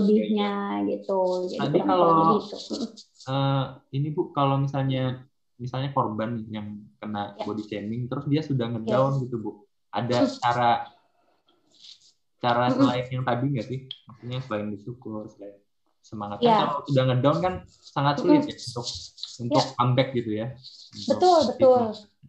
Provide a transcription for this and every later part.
lebihnya gitu. Jadi kurang kalau lebih itu. eh, ini Bu, kalau misalnya misalnya korban yang kena Ya. body shaming, terus dia sudah ngedown gitu Bu, ada cara cara selain yang tadi nggak sih? Maksudnya selain bersyukur, selain semangat. Kan Ya. kalau sudah ngedown kan sangat sulit ya untuk untuk comeback gitu ya. Untuk Betul, betul.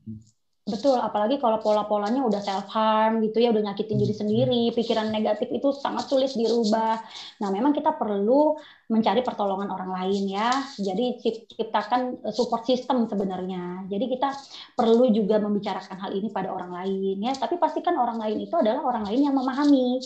Mm. Betul, apalagi kalau pola-polanya udah self harm gitu ya, udah nyakitin diri Hmm. sendiri, pikiran negatif itu sangat sulit dirubah. Nah, memang kita perlu mencari pertolongan orang lain ya. Jadi cipt- ciptakan eh, support system sebenarnya. Jadi kita perlu juga membicarakan hal ini pada orang lain ya. Tapi pastikan orang lain itu adalah orang lain yang memahami.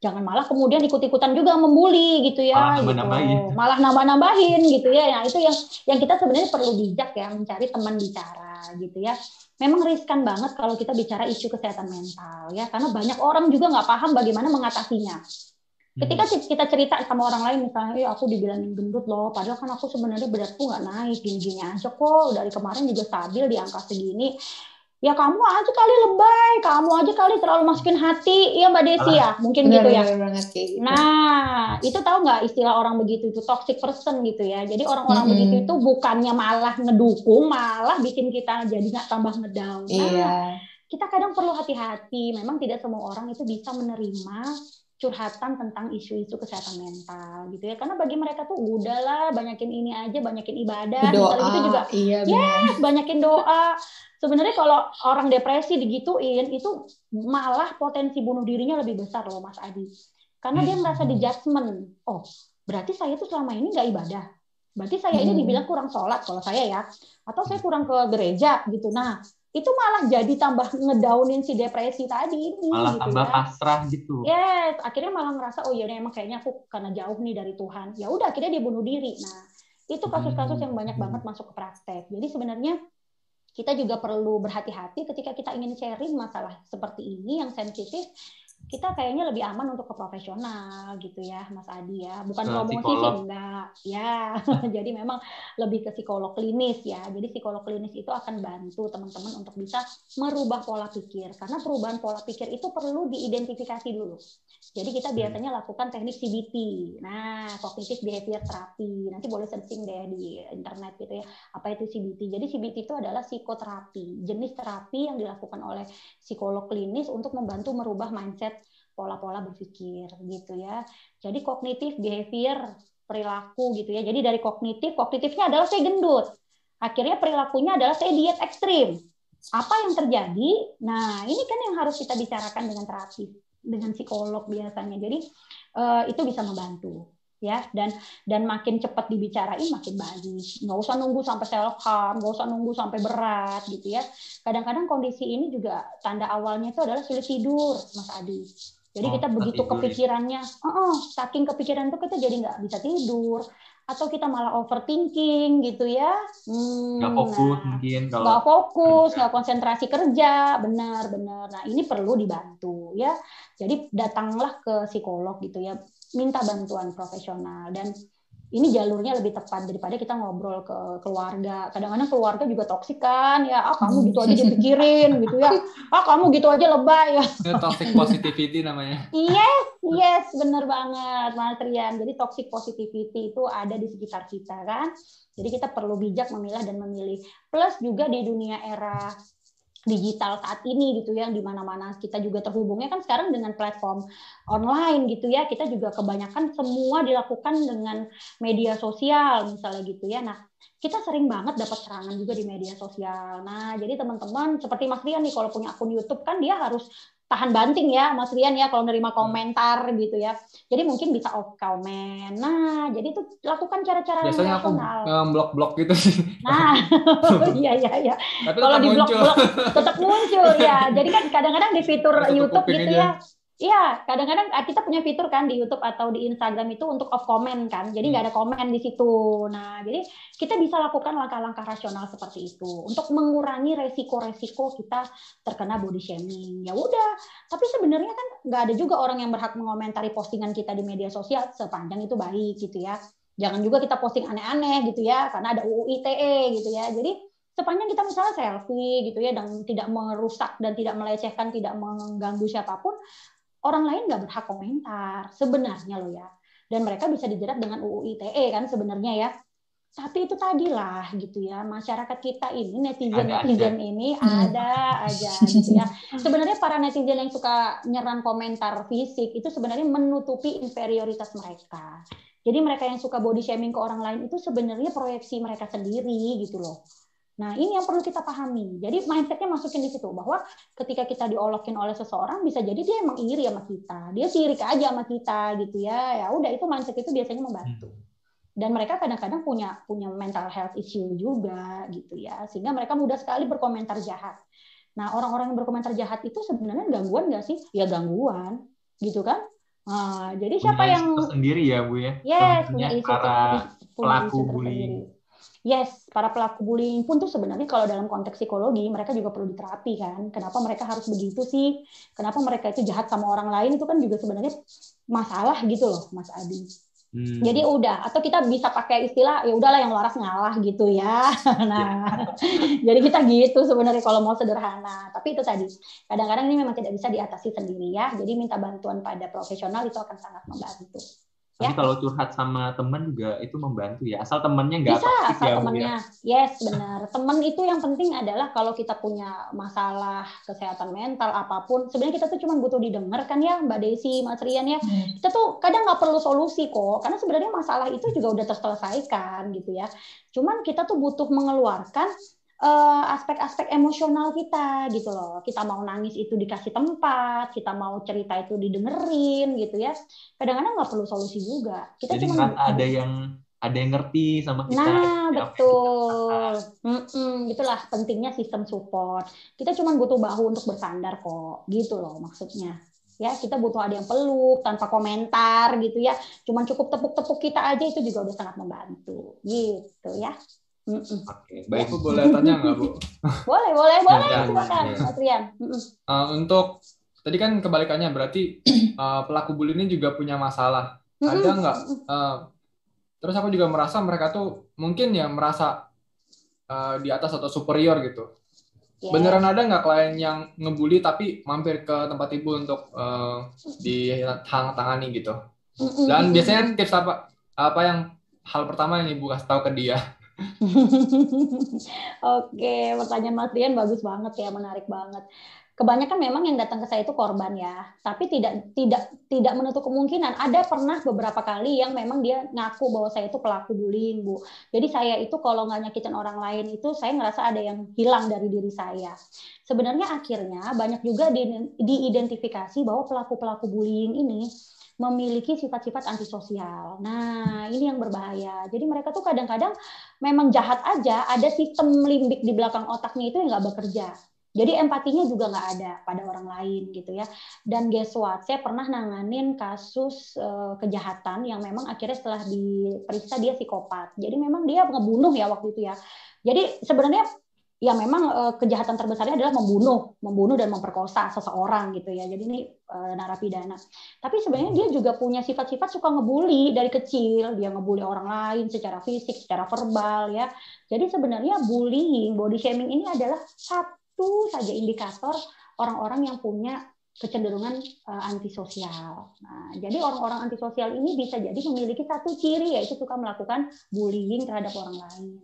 Jangan malah kemudian ikut-ikutan juga membuli gitu Malah ya, gitu. nambah-nambahin. Malah nambah-nambahin gitu ya. Nah, itu yang yang kita sebenarnya perlu bijak ya, mencari teman bicara gitu ya memang riskan banget kalau kita bicara isu kesehatan mental ya karena banyak orang juga nggak paham bagaimana mengatasinya. Ketika Hmm. kita cerita sama orang lain misalnya, "Eh, aku dibilangin gendut loh, padahal kan aku sebenarnya beratku nggak naik, gini-gini aja kok, dari kemarin juga stabil di angka segini." Ya kamu aja kali lebay, kamu aja kali terlalu masukin hati, iya Mbak Desi ya, mungkin gitu ya. Benar banget kayak gitu. Nah, itu tahu nggak istilah orang begitu itu toxic person gitu ya. Jadi orang-orang Mm-mm. begitu itu bukannya malah ngedukung, malah bikin kita jadi nggak tambah ngedown. Nah, Iya. kita kadang perlu hati-hati. Memang tidak semua orang itu bisa menerima curhatan tentang isu-isu kesehatan mental gitu ya. Karena bagi mereka tuh udahlah banyakin ini aja, banyakin ibadah, Doa. misalnya gitu juga Iya. Yes, banyakin doa. Sebenarnya kalau orang depresi digituin itu malah potensi bunuh dirinya lebih besar loh Mas Adi. Karena dia Hmm. merasa di judgment. Oh, berarti saya tuh selama ini nggak ibadah. Berarti saya ini Hmm. dibilang kurang sholat kalau saya ya. Atau saya kurang ke gereja gitu. Nah, itu malah jadi tambah ngedownin si depresi tadi ini malah gitu tambah ya. pasrah gitu. Yes, akhirnya malah ngerasa oh ya emang kayaknya aku karena jauh nih dari Tuhan. Ya udah akhirnya dia bunuh diri. Nah, itu kasus-kasus yang banyak banget masuk ke praktek. Jadi sebenarnya kita juga perlu berhati-hati ketika kita ingin sharing masalah seperti ini yang sensitif. Kita kayaknya lebih aman untuk ke profesional gitu ya, Mas Adi ya. Bukan Ke promosi sih psikolog. enggak. Ya, jadi memang lebih ke psikolog klinis ya. Jadi psikolog klinis itu akan bantu teman-teman untuk bisa merubah pola pikir. Karena perubahan pola pikir itu perlu diidentifikasi dulu. Jadi kita biasanya lakukan teknik CBT. Nah, cognitive behavior therapy. Nanti boleh searching deh di internet gitu ya. Apa itu CBT? Jadi CBT itu adalah psikoterapi, jenis terapi yang dilakukan oleh psikolog klinis untuk membantu merubah mindset pola-pola berpikir gitu ya. Jadi cognitive behavior perilaku gitu ya. Jadi dari kognitif, kognitifnya adalah saya gendut. Akhirnya perilakunya adalah saya diet ekstrim. Apa yang terjadi? Nah, ini kan yang harus kita bicarakan dengan terapi, dengan psikolog biasanya. Jadi eh, itu bisa membantu ya dan dan makin cepat dibicarain makin baik nggak usah nunggu sampai self harm nggak usah nunggu sampai berat gitu ya kadang-kadang kondisi ini juga tanda awalnya itu adalah sulit tidur mas Adi jadi Oh, kita begitu ya. kepikirannya "Oh, saking kepikiran itu kita jadi nggak bisa tidur atau kita malah overthinking gitu ya Hmm, Nggak fokus nah, mungkin kalau nggak fokus, nggak konsentrasi kerja, benar-benar. Nah ini perlu dibantu ya. Jadi datanglah ke psikolog gitu ya, minta bantuan profesional dan ini jalurnya lebih tepat daripada kita ngobrol ke keluarga. Kadang-kadang keluarga juga toksik kan, ya ah kamu gitu aja dipikirin gitu ya, ah kamu gitu aja lebay ya. Itu toxic positivity namanya. Yes, yes, benar banget, Mas Rian. Jadi toxic positivity itu ada di sekitar kita kan. Jadi kita perlu bijak memilah dan memilih. Plus juga di dunia era digital saat ini gitu ya, di mana-mana kita juga terhubungnya kan sekarang dengan platform online gitu ya. Kita juga kebanyakan semua dilakukan dengan media sosial misalnya gitu ya. Nah, kita sering banget dapat serangan juga di media sosial. Nah, jadi teman-teman seperti Mas Rian nih kalau punya akun YouTube kan dia harus tahan banting ya Mas Rian ya kalau nerima komentar gitu ya. Jadi mungkin bisa off comment. Nah, jadi itu lakukan cara-cara yang Biasanya aku rasional. nge-blok-blok gitu sih. Nah, iya iya iya. Tapi Kalau di blog-blog tetap muncul ya. Jadi kan kadang-kadang di fitur YouTube gitu ya. Iya, kadang-kadang ah, kita punya fitur kan di YouTube atau di Instagram itu untuk off comment kan. Jadi nggak ada komen di situ. Nah, jadi kita bisa lakukan langkah-langkah rasional seperti itu untuk mengurangi resiko-resiko kita terkena body shaming. Ya udah, tapi sebenarnya kan nggak ada juga orang yang berhak mengomentari postingan kita di media sosial sepanjang itu baik gitu ya. Jangan juga kita posting aneh-aneh gitu ya, karena ada UU ITE gitu ya. Jadi sepanjang kita misalnya selfie gitu ya dan tidak merusak dan tidak melecehkan, tidak mengganggu siapa pun, orang lain nggak berhak komentar sebenarnya loh ya. dan mereka bisa dijerat dengan UU ITE kan sebenarnya ya. Tapi itu tadilah gitu ya masyarakat kita ini netizen netizen ini ada aja gitu ya. Sebenarnya para netizen yang suka nyerang komentar fisik itu sebenarnya menutupi inferioritas mereka. Jadi mereka yang suka body shaming ke orang lain itu sebenarnya proyeksi mereka sendiri gitu loh Nah, ini yang perlu kita pahami. Jadi mindsetnya masukin di situ bahwa ketika kita diolokin oleh seseorang bisa jadi dia emang iri sama kita. Dia sirik aja sama kita gitu ya. Ya udah itu mindset itu biasanya membantu. Dan mereka kadang-kadang punya punya mental health issue juga gitu ya. Sehingga mereka mudah sekali berkomentar jahat. Nah, orang-orang yang berkomentar jahat itu sebenarnya gangguan nggak sih? Ya gangguan, gitu kan? Nah, jadi siapa punya yang sendiri ya bu ya? Yes, punya isu para punya pelaku bullying Yes, para pelaku bullying pun tuh sebenarnya kalau dalam konteks psikologi mereka juga perlu diterapi kan. Kenapa mereka harus begitu sih? Kenapa mereka itu jahat sama orang lain itu kan juga sebenarnya masalah gitu loh, Mas Adi. Hmm. Jadi udah, atau kita bisa pakai istilah ya udahlah yang waras ngalah gitu ya. Nah, jadi kita gitu sebenarnya kalau mau sederhana. Tapi itu tadi, kadang-kadang ini memang tidak bisa diatasi sendiri ya. Jadi minta bantuan pada profesional itu akan sangat membantu. Tapi ya. kalau curhat sama teman juga itu membantu ya. Asal temannya nggak Bisa, asal ya, temannya. Ya. Yes, benar. Teman itu yang penting adalah kalau kita punya masalah kesehatan mental apa pun, sebenarnya kita tuh cuma butuh didengar kan ya, Mbak Desi, Mas Rian ya. Hmm. Kita tuh kadang nggak perlu solusi kok, karena sebenarnya masalah itu juga udah terselesaikan gitu ya. Cuman kita tuh butuh mengeluarkan aspek-aspek uh, emosional kita gitu loh. Kita mau nangis itu dikasih tempat, kita mau cerita itu didengerin gitu ya. Kadang-kadang nggak perlu solusi juga. Kita Jadi cuma ada yang ada yang ngerti sama kita. Nah, betul. Mm-mm, itulah pentingnya sistem support. Kita cuma butuh bahu untuk bersandar kok, gitu loh maksudnya. Ya, kita butuh ada yang peluk tanpa komentar gitu ya. Cuman cukup tepuk-tepuk kita aja itu juga udah sangat membantu, gitu ya. Oke, baik. Aku boleh tanya nggak, Bu? boleh, boleh, boleh. Ya, Silakan, ya. Mas Rian. Uh, untuk tadi kan kebalikannya berarti uh, pelaku bully ini juga punya masalah. Ada nggak? Uh, terus aku juga merasa mereka tuh mungkin ya merasa uh, di atas atau superior gitu. Yes. Beneran ada nggak klien yang ngebully tapi mampir ke tempat ibu untuk uh, ditangani gitu? Dan biasanya tips apa apa yang hal pertama yang ibu kasih tahu ke dia? Oke, pertanyaan Mas Rian bagus banget ya, menarik banget. Kebanyakan memang yang datang ke saya itu korban ya, tapi tidak tidak tidak menutup kemungkinan ada pernah beberapa kali yang memang dia ngaku bahwa saya itu pelaku bullying, Bu. Jadi saya itu kalau nggak nyakitin orang lain itu saya ngerasa ada yang hilang dari diri saya. Sebenarnya akhirnya banyak juga di, diidentifikasi bahwa pelaku-pelaku bullying ini memiliki sifat-sifat antisosial. Nah, ini yang berbahaya. Jadi mereka tuh kadang-kadang memang jahat aja, ada sistem limbik di belakang otaknya itu yang nggak bekerja. Jadi empatinya juga nggak ada pada orang lain gitu ya. Dan guess what? Saya pernah nanganin kasus uh, kejahatan yang memang akhirnya setelah diperiksa dia psikopat. Jadi memang dia ngebunuh ya waktu itu ya. Jadi sebenarnya ya memang uh, kejahatan terbesarnya adalah membunuh, membunuh dan memperkosa seseorang gitu ya. Jadi ini uh, narapidana. Tapi sebenarnya dia juga punya sifat-sifat suka ngebully dari kecil. Dia ngebully orang lain secara fisik, secara verbal ya. Jadi sebenarnya bullying, body shaming ini adalah satu saja indikator orang-orang yang punya kecenderungan uh, antisosial. Nah, jadi orang-orang antisosial ini bisa jadi memiliki satu ciri yaitu suka melakukan bullying terhadap orang lain.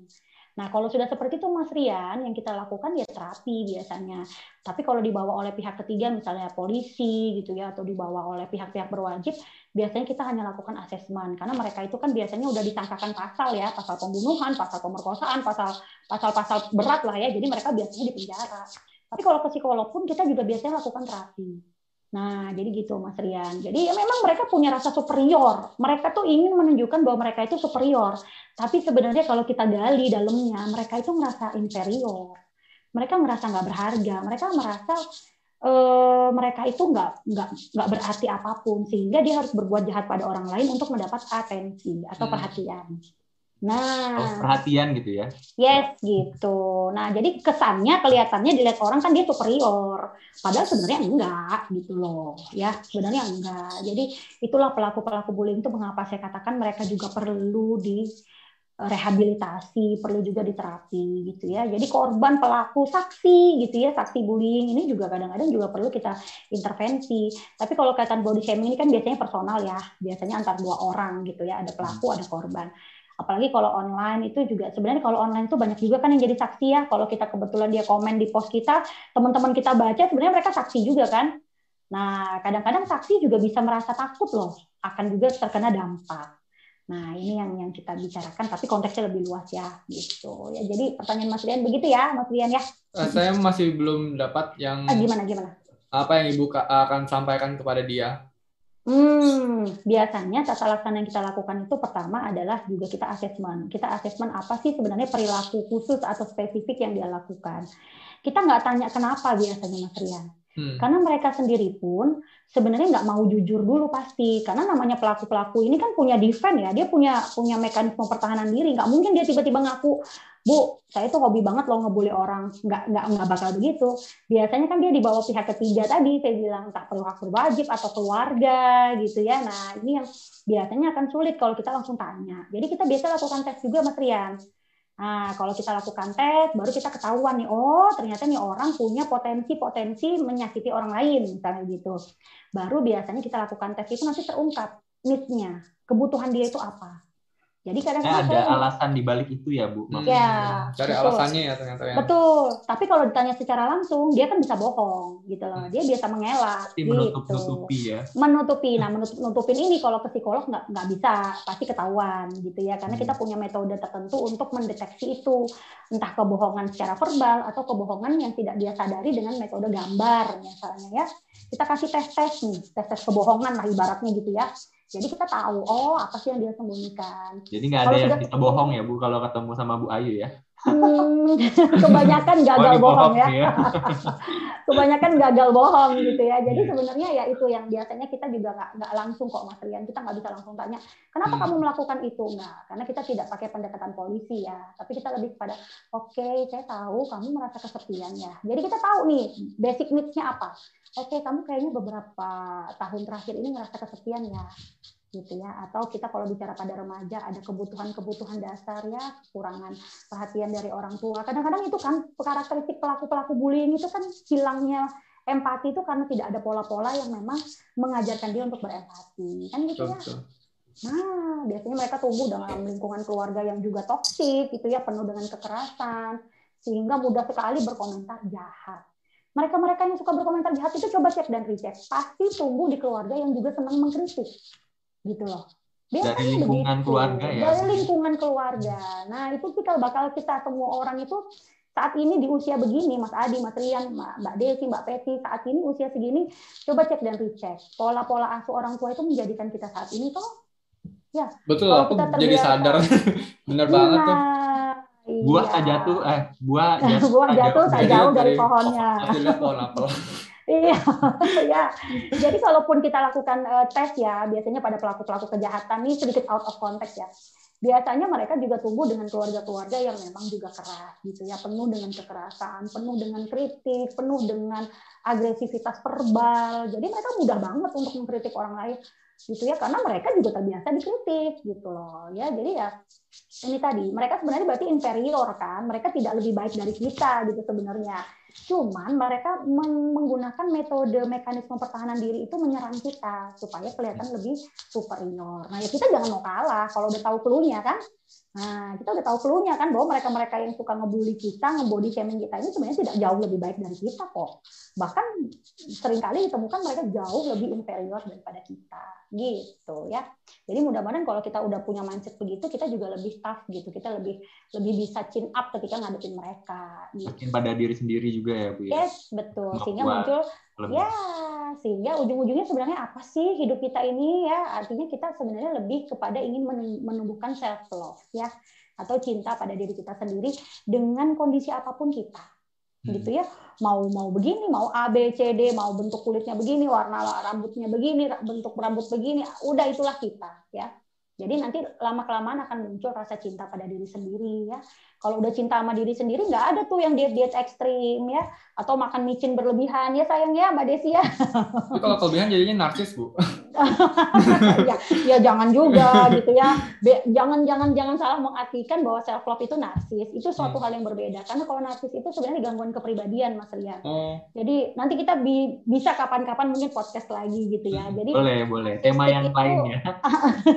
Nah, kalau sudah seperti itu Mas Rian, yang kita lakukan ya terapi biasanya. Tapi kalau dibawa oleh pihak ketiga, misalnya polisi gitu ya, atau dibawa oleh pihak-pihak berwajib, biasanya kita hanya lakukan asesmen karena mereka itu kan biasanya udah disangkakan pasal ya, pasal pembunuhan, pasal pemerkosaan, pasal pasal-pasal berat lah ya. Jadi mereka biasanya dipenjara. Tapi kalau ke psikolog pun kita juga biasanya lakukan terapi. Nah, jadi gitu Mas Rian. Jadi ya memang mereka punya rasa superior. Mereka tuh ingin menunjukkan bahwa mereka itu superior. Tapi sebenarnya kalau kita gali dalamnya, mereka itu merasa inferior. Mereka merasa nggak berharga. Mereka merasa uh, mereka itu nggak nggak nggak berarti apa pun sehingga dia harus berbuat jahat pada orang lain untuk mendapat atensi atau hmm. perhatian. Nah, oh, perhatian gitu ya? Yes, gitu. Nah, jadi kesannya, kelihatannya dilihat orang kan dia superior, padahal sebenarnya enggak gitu loh, ya sebenarnya enggak. Jadi itulah pelaku pelaku bullying itu mengapa saya katakan mereka juga perlu di rehabilitasi, perlu juga diterapi gitu ya. Jadi korban, pelaku, saksi gitu ya, saksi bullying ini juga kadang-kadang juga perlu kita intervensi. Tapi kalau kaitan body shaming ini kan biasanya personal ya, biasanya antar dua orang gitu ya, ada pelaku, ada korban. Apalagi kalau online itu juga sebenarnya kalau online itu banyak juga kan yang jadi saksi ya. Kalau kita kebetulan dia komen di post kita, teman-teman kita baca sebenarnya mereka saksi juga kan. Nah, kadang-kadang saksi juga bisa merasa takut loh akan juga terkena dampak. Nah, ini yang yang kita bicarakan, tapi konteksnya lebih luas ya, gitu. Ya, jadi pertanyaan Mas Rian begitu ya, Mas Rian ya. Uh, saya masih belum dapat yang. Ah, gimana gimana? Apa yang ibu akan sampaikan kepada dia? Hmm, biasanya tata laksana yang kita lakukan itu pertama adalah juga kita asesmen. Kita asesmen apa sih sebenarnya perilaku khusus atau spesifik yang dia lakukan. Kita nggak tanya kenapa biasanya Mas Rian. Hmm. Karena mereka sendiri pun sebenarnya nggak mau jujur dulu pasti karena namanya pelaku pelaku ini kan punya defend ya dia punya punya mekanisme pertahanan diri nggak mungkin dia tiba-tiba ngaku bu saya tuh hobi banget loh ngebully orang. Nggak nggak nggak bakal begitu. Biasanya kan dia dibawa pihak ketiga tadi. Saya bilang tak perlu hak berwajib atau keluarga gitu ya. Nah ini yang biasanya akan sulit kalau kita langsung tanya. Jadi kita biasa lakukan tes juga mas Rian. Nah, kalau kita lakukan tes, baru kita ketahuan nih, oh ternyata nih orang punya potensi-potensi menyakiti orang lain, misalnya gitu. Baru biasanya kita lakukan tes itu nanti terungkap need-nya, kebutuhan dia itu apa. Jadi kadang-kadang ada alasan di balik itu ya, Bu. Hmm. Ya. Cari betul. alasannya ya ternyata ya. Betul. Tapi kalau ditanya secara langsung, dia kan bisa bohong gitu loh. Dia biasa mengelak Pasti menutup nutupi gitu. ya. Menutupi. Nah, menutup nutupin ini kalau ke psikolog nggak nggak bisa, pasti ketahuan gitu ya. Karena kita hmm. punya metode tertentu untuk mendeteksi itu, entah kebohongan secara verbal atau kebohongan yang tidak dia sadari dengan metode gambar misalnya ya. Kita kasih tes-tes nih, tes-tes kebohongan lah ibaratnya gitu ya jadi kita tahu, oh apa sih yang dia sembunyikan. Jadi nggak ada yang kita bohong ya Bu kalau ketemu sama Bu Ayu ya? Hmm, kebanyakan gagal oh, bohong ya. ya. kebanyakan gagal bohong gitu ya. Jadi yeah. sebenarnya ya itu yang biasanya kita juga nggak nggak langsung kok Mas Rian. Kita nggak bisa langsung tanya, kenapa hmm. kamu melakukan itu? Nggak, karena kita tidak pakai pendekatan polisi ya. Tapi kita lebih kepada, oke, okay, saya tahu kamu merasa kesepian ya. Jadi kita tahu nih basic needs-nya apa oke okay, kamu kayaknya beberapa tahun terakhir ini ngerasa kesepian ya gitu ya. Atau kita kalau bicara pada remaja ada kebutuhan-kebutuhan dasar ya kekurangan perhatian dari orang tua. Kadang-kadang itu kan karakteristik pelaku-pelaku bullying itu kan hilangnya empati itu karena tidak ada pola-pola yang memang mengajarkan dia untuk berempati. Kan gitu ya. Nah biasanya mereka tumbuh dalam lingkungan keluarga yang juga toksik gitu ya penuh dengan kekerasan sehingga mudah sekali berkomentar jahat. Mereka-mereka yang suka berkomentar jahat itu coba cek dan recheck. Pasti tumbuh di keluarga yang juga senang mengkritik. Gitu loh. Biasanya dari lingkungan begitu. keluarga ya. Dari lingkungan keluarga. Nah, itu kita bakal kita semua orang itu saat ini di usia begini, Mas Adi, Mas Rian, Mbak Desi, Mbak Peti, saat ini usia segini, coba cek dan recheck. Pola-pola asuh orang tua itu menjadikan kita saat ini toh Ya. Betul, aku jadi sadar. Bener banget tuh nah, buah tak iya. jatuh eh buah jatuh, buah jatuh tak jauh dari, pohonnya pohon apel iya ya. Jadi kalaupun kita lakukan uh, tes ya biasanya pada pelaku pelaku kejahatan ini sedikit out of context ya. Biasanya mereka juga tumbuh dengan keluarga-keluarga yang memang juga keras gitu ya. Penuh dengan kekerasan penuh dengan kritik penuh dengan agresivitas verbal. Jadi mereka mudah banget untuk mengkritik orang lain gitu ya. Karena mereka juga terbiasa dikritik gitu loh ya. Jadi ya ini tadi mereka sebenarnya berarti inferior kan? Mereka tidak lebih baik dari kita gitu sebenarnya cuman mereka menggunakan metode mekanisme pertahanan diri itu menyerang kita supaya kelihatan lebih superior nah ya kita jangan mau kalah kalau udah tahu clue kan Nah, kita udah tahu clue-nya kan bahwa mereka-mereka yang suka ngebully kita, ngebody shaming kita ini sebenarnya tidak jauh lebih baik dari kita kok. Bahkan sering kali ditemukan mereka jauh lebih inferior daripada kita. Gitu ya. Jadi mudah-mudahan kalau kita udah punya mindset begitu, kita juga lebih tough gitu. Kita lebih lebih bisa chin up ketika ngadepin mereka. Gitu. pada diri sendiri juga ya, Bu ya. Yes, betul. Sehingga muncul lebih. ya sehingga ujung-ujungnya sebenarnya apa sih hidup kita ini ya? Artinya kita sebenarnya lebih kepada ingin menumbuhkan self love ya? Atau cinta pada diri kita sendiri dengan kondisi apa pun kita. Hmm. gitu ya? Mau mau begini mau A B C D mau bentuk kulitnya begini warna rambutnya begini bentuk rambut begini udah itulah kita ya? Jadi nanti lama kelamaan akan muncul rasa cinta pada diri sendiri ya Kalau udah cinta sama diri sendiri nggak ada tuh yang diet-diet ekstrim ya atau makan micin berlebihan ya sayang ya Mbak Desi ya. Tapi kalau kelebihan jadinya narsis bu. ya, ya jangan juga gitu ya. Be, jangan jangan jangan salah mengartikan bahwa self love itu narsis. Itu suatu hmm. hal yang berbeda. Karena kalau narsis itu sebenarnya gangguan kepribadian Mas Rian. Hmm. Jadi nanti kita bi bisa kapan-kapan mungkin podcast lagi gitu ya. Jadi boleh boleh. Tema yang itu, lainnya.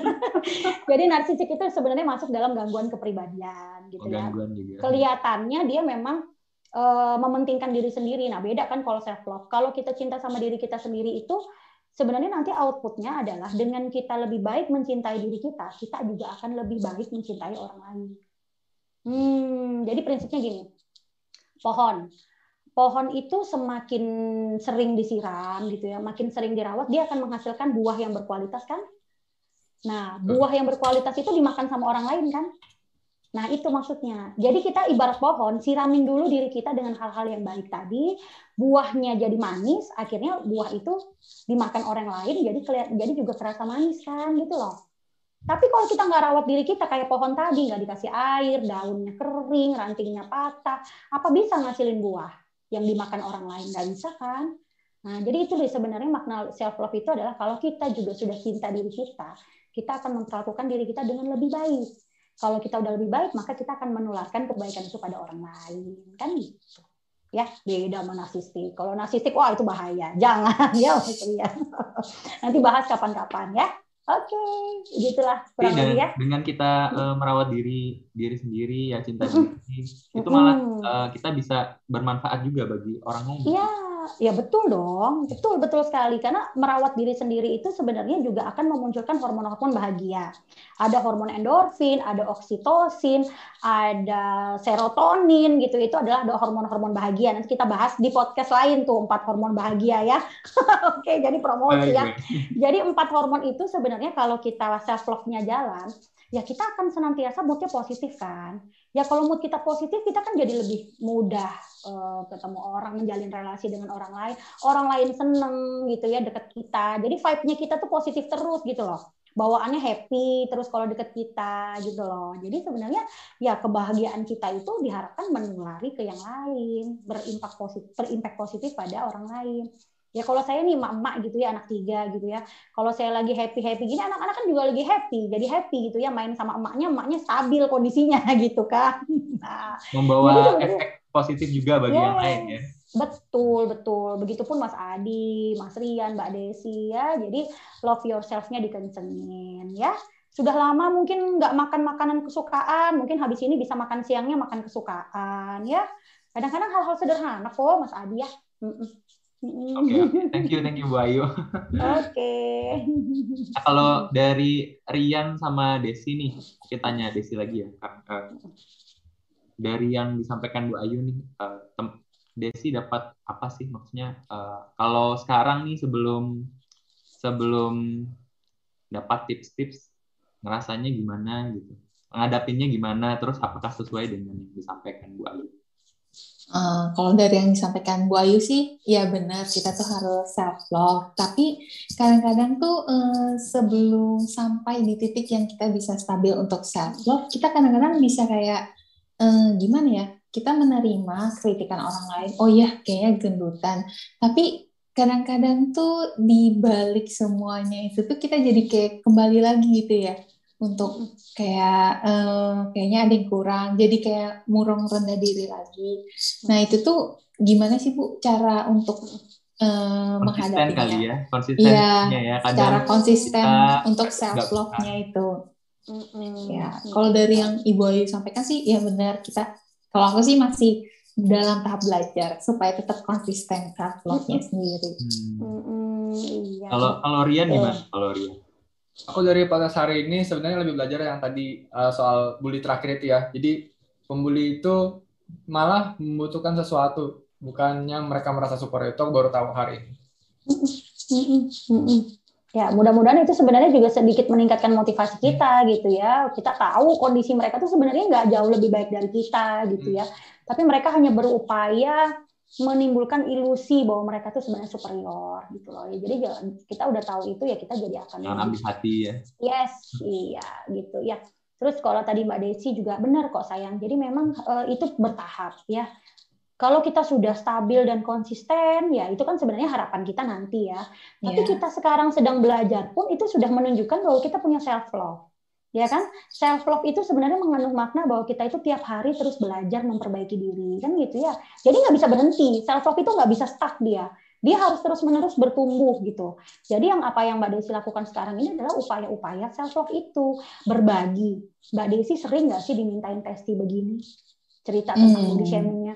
jadi narsisik itu sebenarnya masuk dalam gangguan kepribadian gitu oh, ya. Juga. Kelihatannya dia memang uh, mementingkan diri sendiri. Nah, beda kan kalau self love. Kalau kita cinta sama diri kita sendiri itu sebenarnya nanti outputnya adalah dengan kita lebih baik mencintai diri kita, kita juga akan lebih baik mencintai orang lain. Hmm, jadi prinsipnya gini, pohon, pohon itu semakin sering disiram gitu ya, makin sering dirawat, dia akan menghasilkan buah yang berkualitas kan? Nah, buah yang berkualitas itu dimakan sama orang lain kan? Nah, itu maksudnya. Jadi kita ibarat pohon, siramin dulu diri kita dengan hal-hal yang baik tadi, buahnya jadi manis, akhirnya buah itu dimakan orang lain, jadi jadi juga terasa manis kan, gitu loh. Tapi kalau kita nggak rawat diri kita kayak pohon tadi, nggak dikasih air, daunnya kering, rantingnya patah, apa bisa ngasilin buah yang dimakan orang lain? Nggak bisa kan? Nah, jadi itu sebenarnya makna self love itu adalah kalau kita juga sudah cinta diri kita, kita akan memperlakukan diri kita dengan lebih baik kalau kita udah lebih baik, maka kita akan menularkan kebaikan itu pada orang lain. Kan gitu. Ya, beda sama narsistik. Kalau narsistik, wah itu bahaya. Jangan ya, ya. Nanti bahas kapan-kapan ya. Oke, okay. gitulah kurang lebih ya. Dengan kita uh, merawat diri diri sendiri ya cinta diri, itu malah uh, kita bisa bermanfaat juga bagi orang lain. Iya, ya betul dong, betul betul sekali karena merawat diri sendiri itu sebenarnya juga akan memunculkan hormon-hormon bahagia. Ada hormon endorfin, ada oksitosin, ada serotonin gitu. Itu adalah hormon-hormon bahagia. Nanti kita bahas di podcast lain tuh empat hormon bahagia ya. Oke, jadi promosi ya. Jadi empat hormon itu sebenarnya kalau kita self love-nya jalan, ya kita akan senantiasa moodnya positif kan. Ya kalau mood kita positif, kita kan jadi lebih mudah uh, ketemu orang, menjalin relasi dengan orang lain. Orang lain seneng gitu ya deket kita. Jadi vibe-nya kita tuh positif terus gitu loh. Bawaannya happy terus kalau deket kita gitu loh. Jadi sebenarnya ya kebahagiaan kita itu diharapkan menulari ke yang lain, berimpak positif, berimpak positif pada orang lain. Ya kalau saya nih emak-emak gitu ya anak tiga gitu ya. Kalau saya lagi happy happy gini anak-anak kan juga lagi happy, jadi happy gitu ya main sama emaknya, emaknya stabil kondisinya gitu kan. Nah, membawa efek positif juga bagi yes. yang lain ya. Betul betul. Begitupun Mas Adi, Mas Rian, Mbak Desi ya. Jadi love yourself-nya dikencengin ya. Sudah lama mungkin nggak makan makanan kesukaan, mungkin habis ini bisa makan siangnya makan kesukaan ya. Kadang-kadang hal-hal sederhana kok Mas Adi ya. Mm -mm Oke, okay, okay. thank you, thank you Bu Ayu. Oke. Okay. Nah, kalau dari Rian sama Desi nih, kita tanya Desi lagi ya. Dari yang disampaikan Bu Ayu nih, eh, Desi dapat apa sih maksudnya? Eh, kalau sekarang nih sebelum sebelum dapat tips-tips, ngerasanya gimana gitu? Ngadapinnya gimana? Terus apakah sesuai dengan yang disampaikan Bu Ayu? Uh, kalau dari yang disampaikan Bu Ayu sih, ya benar kita tuh harus self love. Tapi kadang-kadang tuh uh, sebelum sampai di titik yang kita bisa stabil untuk self love, kita kadang-kadang bisa kayak uh, gimana ya? Kita menerima kritikan orang lain. Oh iya, kayaknya gendutan. Tapi kadang-kadang tuh di balik semuanya itu tuh kita jadi kayak kembali lagi gitu ya untuk kayak uh, kayaknya ada yang kurang jadi kayak murung rendah diri lagi nah itu tuh gimana sih bu cara untuk uh, menghadapinya kali ya konsistennya ya, ya. secara konsisten untuk self love nya itu mm-hmm. ya kalau dari yang ibu Ayu sampaikan sih ya benar kita kalau aku sih masih dalam tahap belajar supaya tetap konsisten self love nya sendiri. Hmm. Mm-hmm. Iya. Kalau kalau Rian gimana? Kalau Rian? Aku dari pada hari ini sebenarnya lebih belajar yang tadi uh, soal bully terakhir itu ya. Jadi pembuli itu malah membutuhkan sesuatu, bukannya mereka merasa super itu baru tahu hari ini. Ya, mudah-mudahan itu sebenarnya juga sedikit meningkatkan motivasi kita gitu ya. Kita tahu kondisi mereka tuh sebenarnya nggak jauh lebih baik dari kita gitu ya. Tapi mereka hanya berupaya menimbulkan ilusi bahwa mereka tuh sebenarnya superior gitu loh. Ya, jadi kita udah tahu itu ya kita jadi akan yang ambil hati ya. Yes, iya gitu ya. Terus kalau tadi Mbak Desi juga benar kok sayang. Jadi memang uh, itu bertahap ya. Kalau kita sudah stabil dan konsisten, ya itu kan sebenarnya harapan kita nanti ya. Tapi yeah. kita sekarang sedang belajar pun itu sudah menunjukkan bahwa kita punya self love. Ya kan? Self love itu sebenarnya mengandung makna bahwa kita itu tiap hari terus belajar memperbaiki diri, kan gitu ya. Jadi nggak bisa berhenti. Self love itu nggak bisa stuck dia dia harus terus menerus bertumbuh gitu. Jadi yang apa yang Mbak Desi lakukan sekarang ini adalah upaya-upaya self love itu berbagi. Mbak Desi sering nggak sih dimintain testi begini cerita tentang hmm. body shamingnya?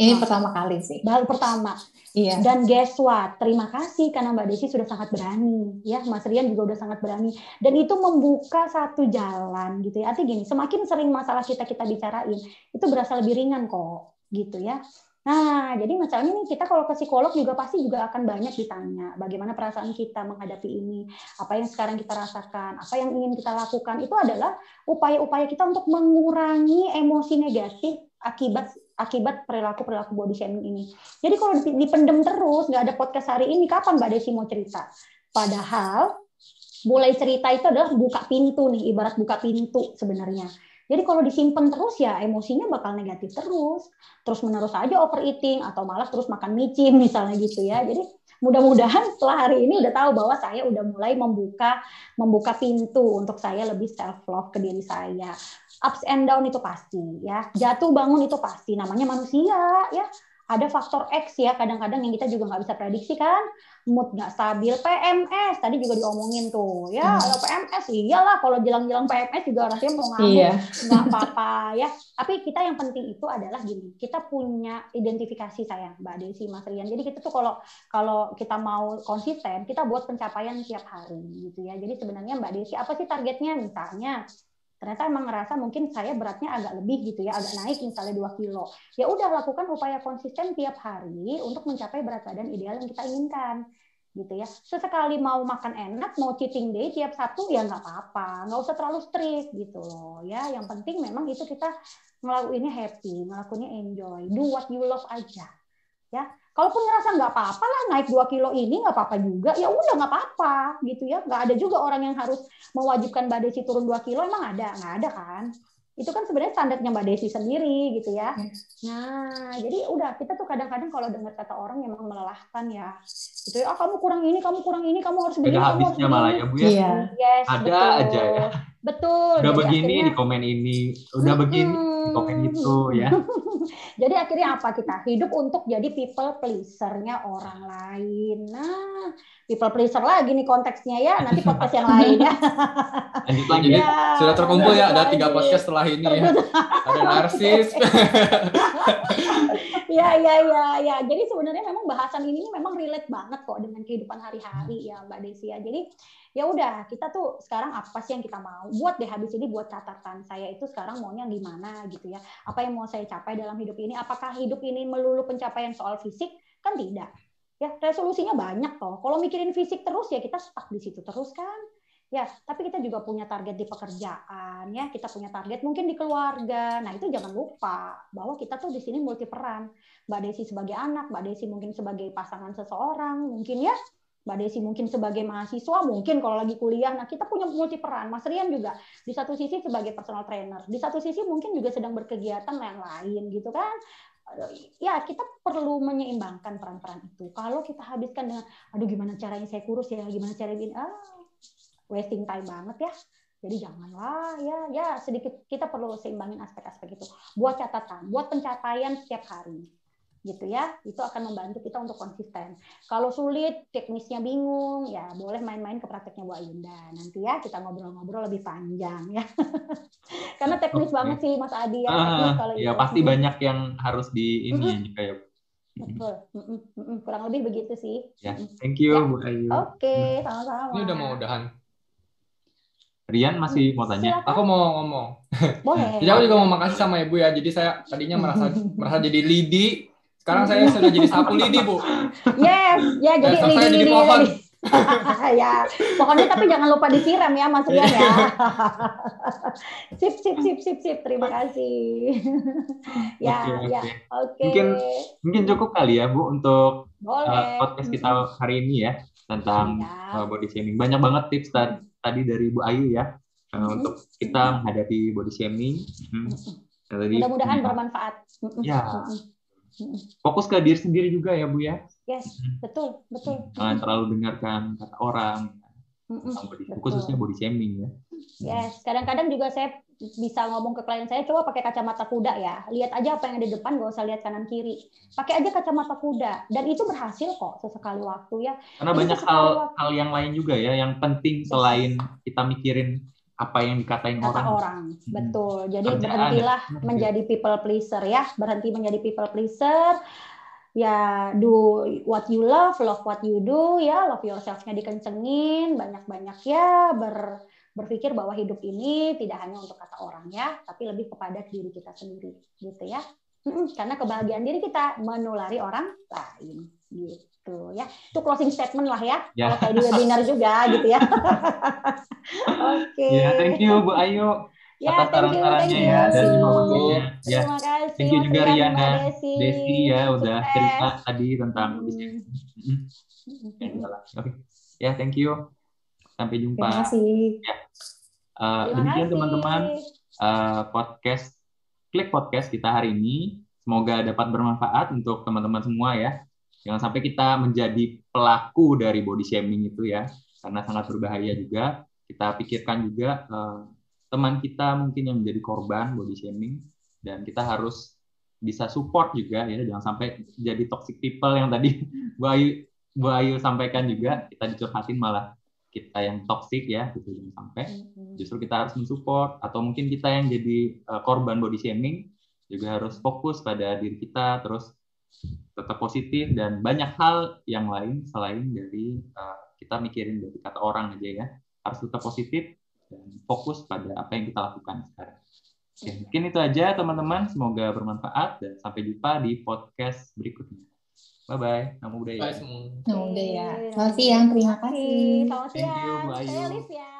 Ini nah, pertama kali sih. Baru pertama. Iya. Dan guess what? Terima kasih karena Mbak Desi sudah sangat berani, ya. Mas Rian juga udah sangat berani. Dan itu membuka satu jalan gitu ya. Artinya gini, semakin sering masalah kita kita bicarain, itu berasa lebih ringan kok, gitu ya. Nah, jadi misalnya nih kita kalau ke psikolog juga pasti juga akan banyak ditanya bagaimana perasaan kita menghadapi ini, apa yang sekarang kita rasakan, apa yang ingin kita lakukan itu adalah upaya-upaya kita untuk mengurangi emosi negatif akibat akibat perilaku perilaku body shaming ini. Jadi kalau dipendem terus, nggak ada podcast hari ini, kapan Mbak Desi mau cerita? Padahal mulai cerita itu adalah buka pintu nih, ibarat buka pintu sebenarnya jadi kalau disimpan terus ya emosinya bakal negatif terus. Terus menerus aja overeating atau malah terus makan micin misalnya gitu ya. Jadi mudah-mudahan setelah hari ini udah tahu bahwa saya udah mulai membuka membuka pintu untuk saya lebih self love ke diri saya. Ups and down itu pasti ya. Jatuh bangun itu pasti namanya manusia ya ada faktor X ya kadang-kadang yang kita juga nggak bisa prediksi kan. Mood nggak stabil PMS tadi juga diomongin tuh. Ya hmm. kalau PMS iyalah kalau jelang-jelang PMS juga rasanya mau ngamuk iya. nggak apa-apa ya. Tapi kita yang penting itu adalah gini kita punya identifikasi sayang Mbak Desi Mas Rian. Jadi kita tuh kalau kalau kita mau konsisten kita buat pencapaian tiap hari gitu ya. Jadi sebenarnya Mbak Desi apa sih targetnya? Misalnya ternyata emang ngerasa mungkin saya beratnya agak lebih gitu ya, agak naik misalnya 2 kilo. Ya udah lakukan upaya konsisten tiap hari untuk mencapai berat badan ideal yang kita inginkan gitu ya. Sesekali mau makan enak, mau cheating day tiap satu ya nggak apa-apa, nggak usah terlalu strict gitu loh ya. Yang penting memang itu kita ngelakuinnya happy, ngelakuinnya enjoy, do what you love aja ya Kalaupun ngerasa nggak apa-apa lah naik 2 kilo ini nggak apa-apa juga, ya udah nggak apa-apa gitu ya. Nggak ada juga orang yang harus mewajibkan Mbak Desi turun 2 kilo, emang ada? Nggak ada kan? Itu kan sebenarnya standarnya Mbak Desi sendiri gitu ya. Nah, jadi udah kita tuh kadang-kadang kalau dengar kata orang emang melelahkan ya. Gitu ya, ah kamu kurang ini, kamu kurang ini, kamu harus begini, kamu harus malah ya Bu ya. Iya. Yes, ada betul. aja ya. Betul. Udah begini akhirnya, di komen ini, udah hmm, begini di komen itu ya. Jadi akhirnya apa kita? Hidup untuk jadi people pleasernya orang lain. Nah, people pleaser lagi nih konteksnya ya. Nanti podcast yang lain ya. Lanjut lagi ya, Sudah terkumpul ya ada tiga podcast setelah ini ya. Ada narsis. ya, ya, ya, ya. Jadi sebenarnya memang bahasan ini memang relate banget kok dengan kehidupan hari-hari ya Mbak Desi ya. Jadi ya udah kita tuh sekarang apa sih yang kita mau? Buat deh habis ini buat catatan saya itu sekarang maunya gimana gitu ya? Apa yang mau saya capai dalam hidup ini? Apakah hidup ini melulu pencapaian soal fisik? Kan tidak ya. Resolusinya banyak toh. Kalau mikirin fisik terus ya kita stuck di situ terus kan ya tapi kita juga punya target di pekerjaan ya. Kita punya target mungkin di keluarga. Nah itu jangan lupa bahwa kita tuh di sini multi peran. Mbak Desi sebagai anak mbak Desi mungkin sebagai pasangan seseorang mungkin ya. Mbak Desi mungkin sebagai mahasiswa, mungkin kalau lagi kuliah, nah kita punya multi peran. Mas Rian juga di satu sisi sebagai personal trainer, di satu sisi mungkin juga sedang berkegiatan yang lain gitu kan. Ya kita perlu menyeimbangkan peran-peran itu. Kalau kita habiskan dengan, aduh gimana caranya saya kurus ya, gimana caranya ini, ah, wasting time banget ya. Jadi janganlah ya, ya sedikit kita perlu seimbangin aspek-aspek itu. Buat catatan, buat pencapaian setiap hari gitu ya. Itu akan membantu kita untuk konsisten. Kalau sulit teknisnya bingung ya boleh main-main ke prakteknya Bu Ayunda. Nanti ya kita ngobrol-ngobrol lebih panjang ya. Karena teknis okay. banget sih Mas Adi ya ah, kalau ya pasti banyak yang harus di ini mm -hmm. kayak betul. Mm -mm, kurang lebih begitu sih. Ya thank you ya. Bu Ayu. Oke okay, sama-sama ini udah mau udahan Rian masih mau tanya. Silakan. Aku mau ngomong. Boleh. jadi aku juga mau makasih sama ibu ya. Jadi saya tadinya merasa merasa jadi lidi sekarang saya sudah jadi sapu lidi, Bu. Yes, ya jadi lidi lidi. Jadi pohon. ya, pohonnya tapi jangan lupa disiram ya Mas Rian ya. sip, sip, sip, sip, sip. Terima kasih. ya, okay, ya. Oke. Okay. Mungkin mungkin cukup kali ya Bu untuk uh, podcast kita hari ini ya tentang uh, body shaming. Banyak banget tips tadi, tadi dari Bu Ayu ya. uh, untuk kita menghadapi body shaming. Hmm. Mudah-mudahan bermanfaat. Ya. Fokus ke diri sendiri juga ya Bu ya. Yes, betul, betul. Jangan terlalu dengarkan kata orang. Body, khususnya body shaming ya. Yes, kadang-kadang juga saya bisa ngomong ke klien saya, coba pakai kacamata kuda ya. Lihat aja apa yang ada di depan, gak usah lihat kanan kiri. Pakai aja kacamata kuda, dan itu berhasil kok sesekali waktu ya. Karena Jadi banyak hal waktu. hal yang lain juga ya, yang penting selain kita mikirin apa yang dikatain Kata orang. orang. Hmm. Betul. Jadi Kerjaan berhentilah ya. menjadi people pleaser ya, berhenti menjadi people pleaser ya do what you love, love what you do ya, love yourself-nya dikencengin, banyak-banyak ya ber berpikir bahwa hidup ini tidak hanya untuk kata orang ya, tapi lebih kepada diri kita sendiri gitu ya. Karena kebahagiaan diri kita menulari orang lain gitu ya. Itu closing statement lah ya. ya. Kalau kayak di webinar juga gitu ya. Oke. Okay. Ya, thank you Bu Ayu. Ya, atas saran-sarannya ya dan informasinya. Ya. Terima kasih. Thank you juga Riana, Desi. Desi ya udah cerita tadi tentang hmm. Oke. Ya, thank you. Sampai jumpa. Terima kasih. Ya. Uh, demikian teman-teman uh, podcast klik podcast kita hari ini. Semoga dapat bermanfaat untuk teman-teman semua ya. Jangan sampai kita menjadi pelaku dari body shaming itu ya, karena sangat berbahaya juga. Kita pikirkan juga uh, teman kita mungkin yang menjadi korban body shaming dan kita harus bisa support juga ya jangan sampai jadi toxic people yang tadi Bu Ayu Bu Ayu sampaikan juga kita dicurhatin malah kita yang toxic ya gitu jangan sampai justru kita harus mensupport atau mungkin kita yang jadi uh, korban body shaming juga harus fokus pada diri kita terus tetap positif dan banyak hal yang lain selain dari uh, kita mikirin dari kata orang aja ya harus tetap positif dan fokus pada apa yang kita lakukan sekarang. Oke, mungkin itu aja teman-teman. Semoga bermanfaat dan sampai jumpa di podcast berikutnya. Bye bye. Nama budaya. Bye semua. Nama budaya. Selamat siang. Terima kasih. Selamat siang. Thank you. Saya Alicia.